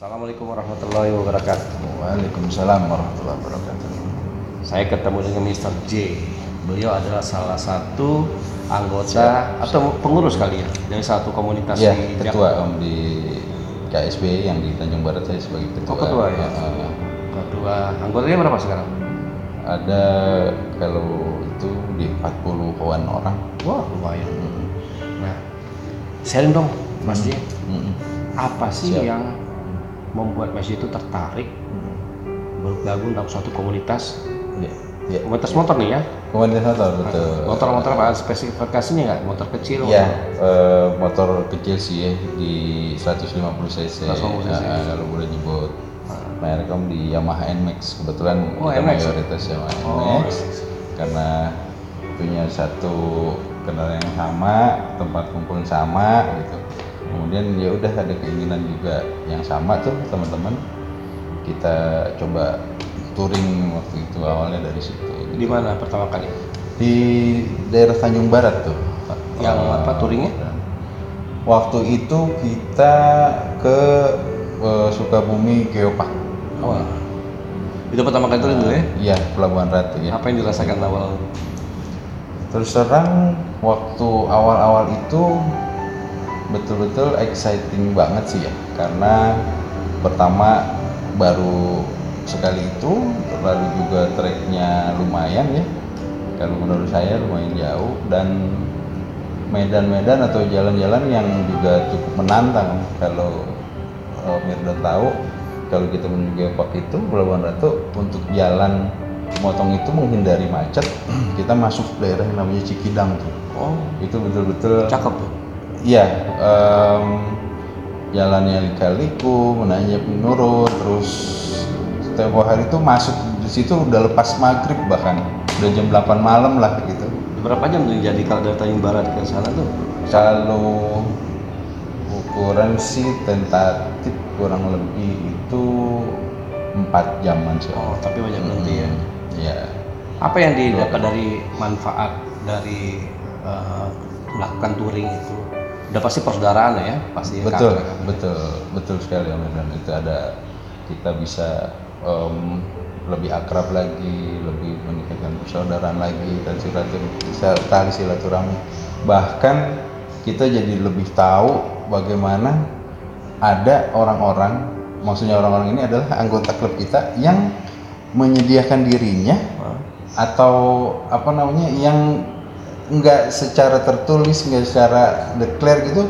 Assalamualaikum warahmatullahi wabarakatuh. Waalaikumsalam warahmatullahi wabarakatuh. Saya ketemu dengan Mr. J. Beliau adalah salah satu anggota atau pengurus kali ya dari satu komunitas Iya, di ketua Om di KSB yang di Tanjung Barat saya sebagai ketua. Oh, ketua ya? Heeh. Ketua anggotanya berapa sekarang? ada kalau itu di 40-an orang. Wah lumayan. Nah, sharing dong Mas J. Mm-mm. Apa sih Siap. yang membuat J itu tertarik bergabung dalam suatu komunitas? Iya, iya. Komunitas motor nih ya? Komunitas motor betul. Motor-motor apa spesifikasinya nggak? Motor kecil? Iya, eh, motor kecil sih ya di 150 cc. 150 cc. Eh, kalau boleh nyebut merek Om di Yamaha NMAX kebetulan Oh, kita NMAX. mayoritas Yamaha Oh, NMAX karena punya satu kendaraan yang sama, tempat kumpul sama gitu. Kemudian ya udah ada keinginan juga yang sama tuh teman-teman kita coba touring waktu itu awalnya dari situ. Di mana pertama kali? Di daerah Tanjung Barat tuh. Yang Eh, apa, touringnya? Waktu itu kita ke eh, Sukabumi Geopark. Wah. Itu pertama kali touring dulu ya? Iya, Pelabuhan Ratu ya. Apa yang dirasakan awal? Terus terang waktu awal-awal itu betul-betul exciting banget sih ya. Karena pertama baru sekali itu lalu juga treknya lumayan ya. Kalau menurut saya lumayan jauh. Dan medan-medan atau jalan-jalan yang juga cukup menantang. Kalau uh, Mirda tahu kalau kita menuju Geopark itu Pelabuhan Ratu untuk jalan motong itu menghindari macet. Kita masuk daerah yang namanya Cikidang tuh. Oh, itu betul-betul cakep tuh. Iya, em, jalannya lika-liku, menanjak menurun, terus tempo hari itu masuk di situ udah lepas maghrib bahkan udah jam 8 malam lah gitu. Berapa jam tuh jadi kalau dari Tanjung Barat ke sana tuh? Kalau ukuran sih tentatif kurang lebih itu empat jaman sih. Oh, tapi banyak berhenti ya. Iya. Apa yang didapat dari manfaat dari eh, melakukan touring itu? Udah pasti persaudaraan ya, pasti betul kakak. betul betul sekali Om dan itu ada kita bisa em, lebih akrab lagi lebih meningkatkan persaudaraan lagi dan silaturahmi tali silaturahmi. Bahkan kita jadi lebih tahu bagaimana ada orang-orang maksudnya orang-orang ini adalah anggota klub kita yang menyediakan dirinya atau apa namanya yang nggak secara tertulis nggak secara declare gitu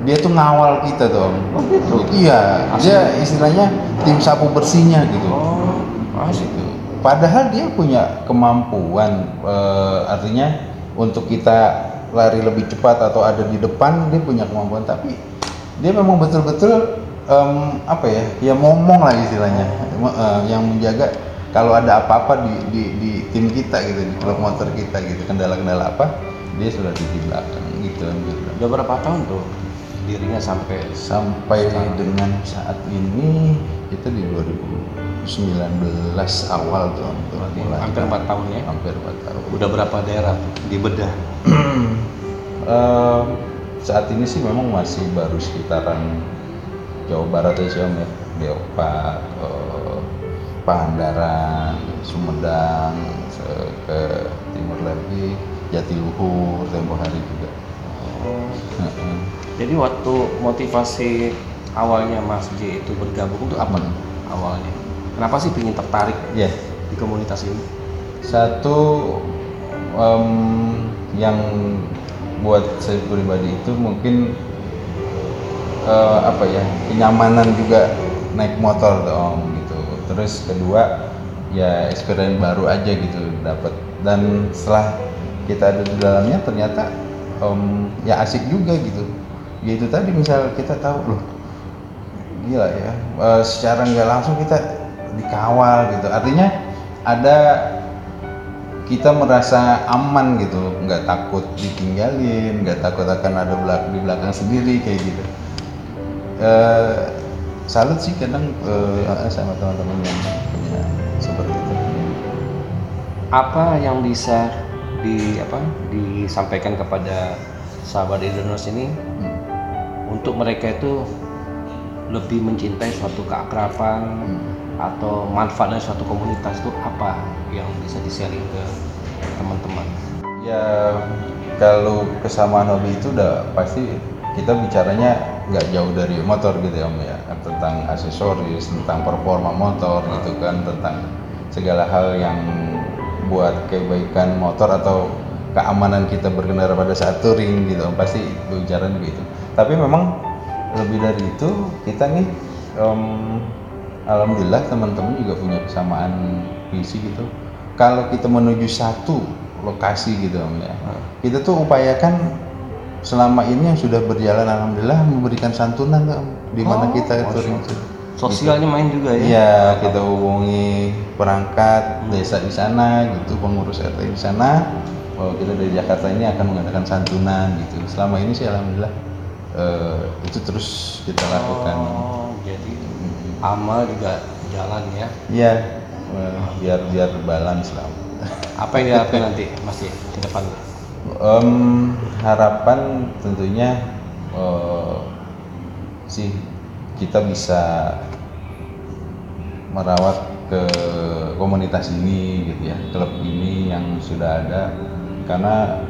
dia tuh ngawal kita tuh om Oh, gitu? iya dia istilahnya tim sapu bersihnya gitu. Oh, asik. gitu. Padahal dia punya kemampuan eh, artinya untuk kita lari lebih cepat atau ada di depan dia punya kemampuan. Tapi dia memang betul-betul em, apa ya ya ngomong lah istilahnya. Eh, yang menjaga kalau ada apa-apa di, di, di tim kita gitu di klub motor kita gitu kendala-kendala apa dia sudah di belakang gitu kan gitu. Udah berapa tahun tuh dirinya sampai sampai dengan saat ini itu di 2019 awal tuh Berarti mulai. hampir empat tahun ya? hampir 4 tahun udah berapa daerah di bedah? Em, saat ini sih memang masih baru sekitaran Jawa Barat ya Om ya Geopark, eh, Pangandaran, Sumedang, ke timur lagi Jatiluhur, tempo hari juga. Jadi waktu motivasi awalnya Mas J itu bergabung itu apa Hmm. awalnya? Kenapa sih ingin tertarik Ya, di komunitas ini? satu em, yang buat saya pribadi itu mungkin eh, apa ya kenyamanan juga naik motor gitu terus kedua ya experience baru aja gitu dapat dan setelah kita ada di dalamnya ternyata em, ya asik juga gitu. Ya tadi misal kita tahu loh gila ya eh, secara nggak langsung kita dikawal gitu. Artinya ada kita merasa aman gitu nggak takut ditinggalin nggak takut akan ada belak di belakang sendiri kayak gitu. Eh, salut sih kadang eh, sama teman-teman yang punya seperti itu Apa yang bisa di apa disampaikan kepada sahabat Indonesia ini Hmm. untuk mereka itu lebih mencintai suatu keakraban atau manfaat dari suatu komunitas itu apa yang bisa di-sharing ke teman-teman? Ya kalau kesamaan hobi itu udah pasti kita bicaranya nggak jauh dari motor gitu ya om ya. Tentang aksesoris tentang performa motor gitu kan tentang segala hal yang buat kebaikan motor atau keamanan kita berkendara pada saat touring gitu om. Pasti bicara begitu tapi memang lebih dari itu kita nih em, alhamdulillah teman-teman juga punya kesamaan visi gitu. Kalau kita menuju satu lokasi gitu om ya. Kita tuh upayakan selama ini yang sudah berjalan alhamdulillah memberikan santunan tuh di mana Oh, kita touring Allah. Sosialnya main juga ya? Iya, kita hubungi perangkat desa di sana gitu, pengurus RT di sana. Bahwa kita dari Jakarta ini akan mengadakan santunan gitu. Selama ini sih alhamdulillah eh, itu terus kita lakukan. Oh, jadi amal juga jalan ya. Iya, eh, biar biar balance lah. Apa yang diharapkan nanti Mas Ye, ke depan? Em, harapan tentunya eh, sih kita bisa merawat ke komunitas ini gitu ya klub ini yang sudah ada. Karena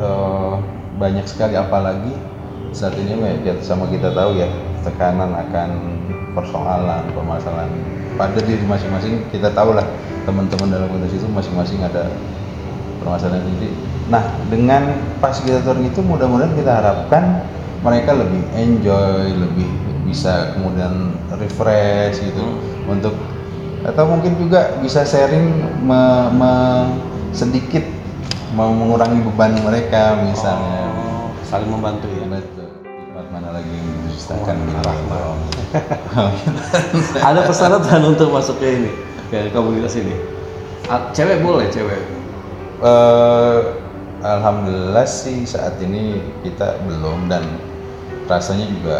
eh, banyak sekali apalagi saat ini ya, sama kita tahu ya tekanan akan persoalan permasalahan. Pada diri masing-masing kita tahu lah teman-teman dalam komunitas itu masing-masing ada permasalahan sendiri. Nah, dengan touring itu mudah-mudahan kita harapkan mereka lebih enjoy, lebih bisa kemudian refresh gitu untuk atau mungkin juga bisa sharing me- me- sedikit mau mengurangi beban mereka misalnya. Oh, saling membantu ya. Betul. Nikmat mana lagi yang didustakan Oh, rahmat. Ada persyaratan untuk masuk ke ini, ke komunitas ini. Cewek boleh, cewek. Eh, Alhamdulillah sih saat ini kita belum dan rasanya juga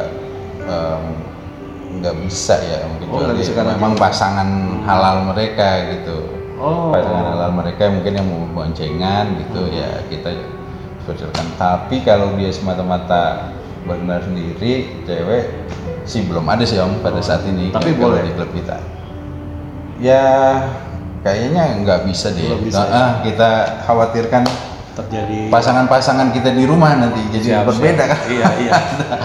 nggak bisa ya mungkin Oh, bisa memang pasangan halal mereka gitu Oh. pasangan halal mereka mungkin yang mau boncengan gitu ya kita persilakan tapi kalau dia semata-mata benar sendiri cewek sih belum ada sih om pada saat ini Oh. Tapi boleh? di klub kita ya kayaknya nggak bisa deh bisa Nah, ya? ah, kita khawatirkan Terjadi pasangan-pasangan kita di rumah nanti jadi Siap, berbeda siap. kan Iya, iya.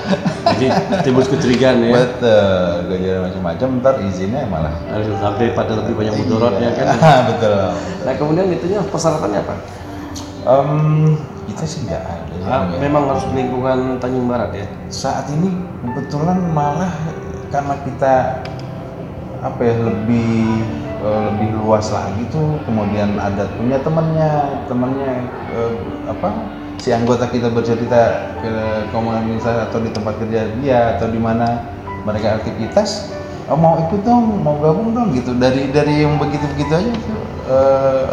Jadi timbul kecurigaan ya. betul gejala macam-macam ntar izinnya malah Harus daripada lebih banyak mudorotnya kan. Iya, betul Nah kemudian itunya persyaratannya apa? Em, kita sih nggak ada Ah, ya. memang harus lingkungan Tanjung Barat ya. saat ini kebetulan malah karena kita apa ya lebih eh, lebih luas lagi tuh kemudian ada punya temannya temannya eh, apa si anggota kita bercerita ke komunitas atau di tempat kerja dia atau di mana mereka aktivitas "Oh, mau ikut dong mau gabung dong gitu dari dari yang begitu begitu aja tuh eh,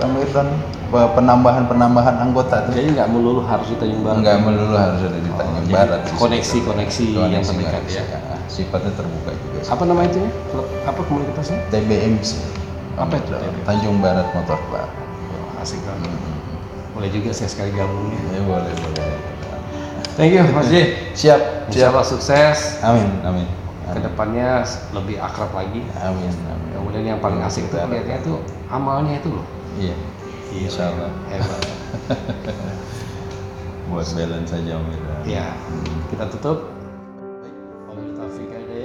penambahan penambahan anggota tuh Jadi nggak melulu harus di Tanjung Barat. nggak melulu harus ada di Tanjung jadi Barat sih koneksi-koneksi yang Koneksi, terdekat koneksi, ya. ah, sifatnya terbuka juga sih. Apa nama itu ya? Apa komunitasnya? TBM sih Apa itu? Tanjung Barat Motor Club Oh, asik banget. Boleh juga saya sekali gabung ya. ya boleh boleh Thank you Mas J. siap Insya siap Allah sukses. amin amin Ke depannya lebih akrab lagi. amin amin Kemudian yang paling asik tuh kelihatannya tuh amalnya itu loh. iya Insya Allah Hebat. buat balance saja Om. Ya, kita tutup.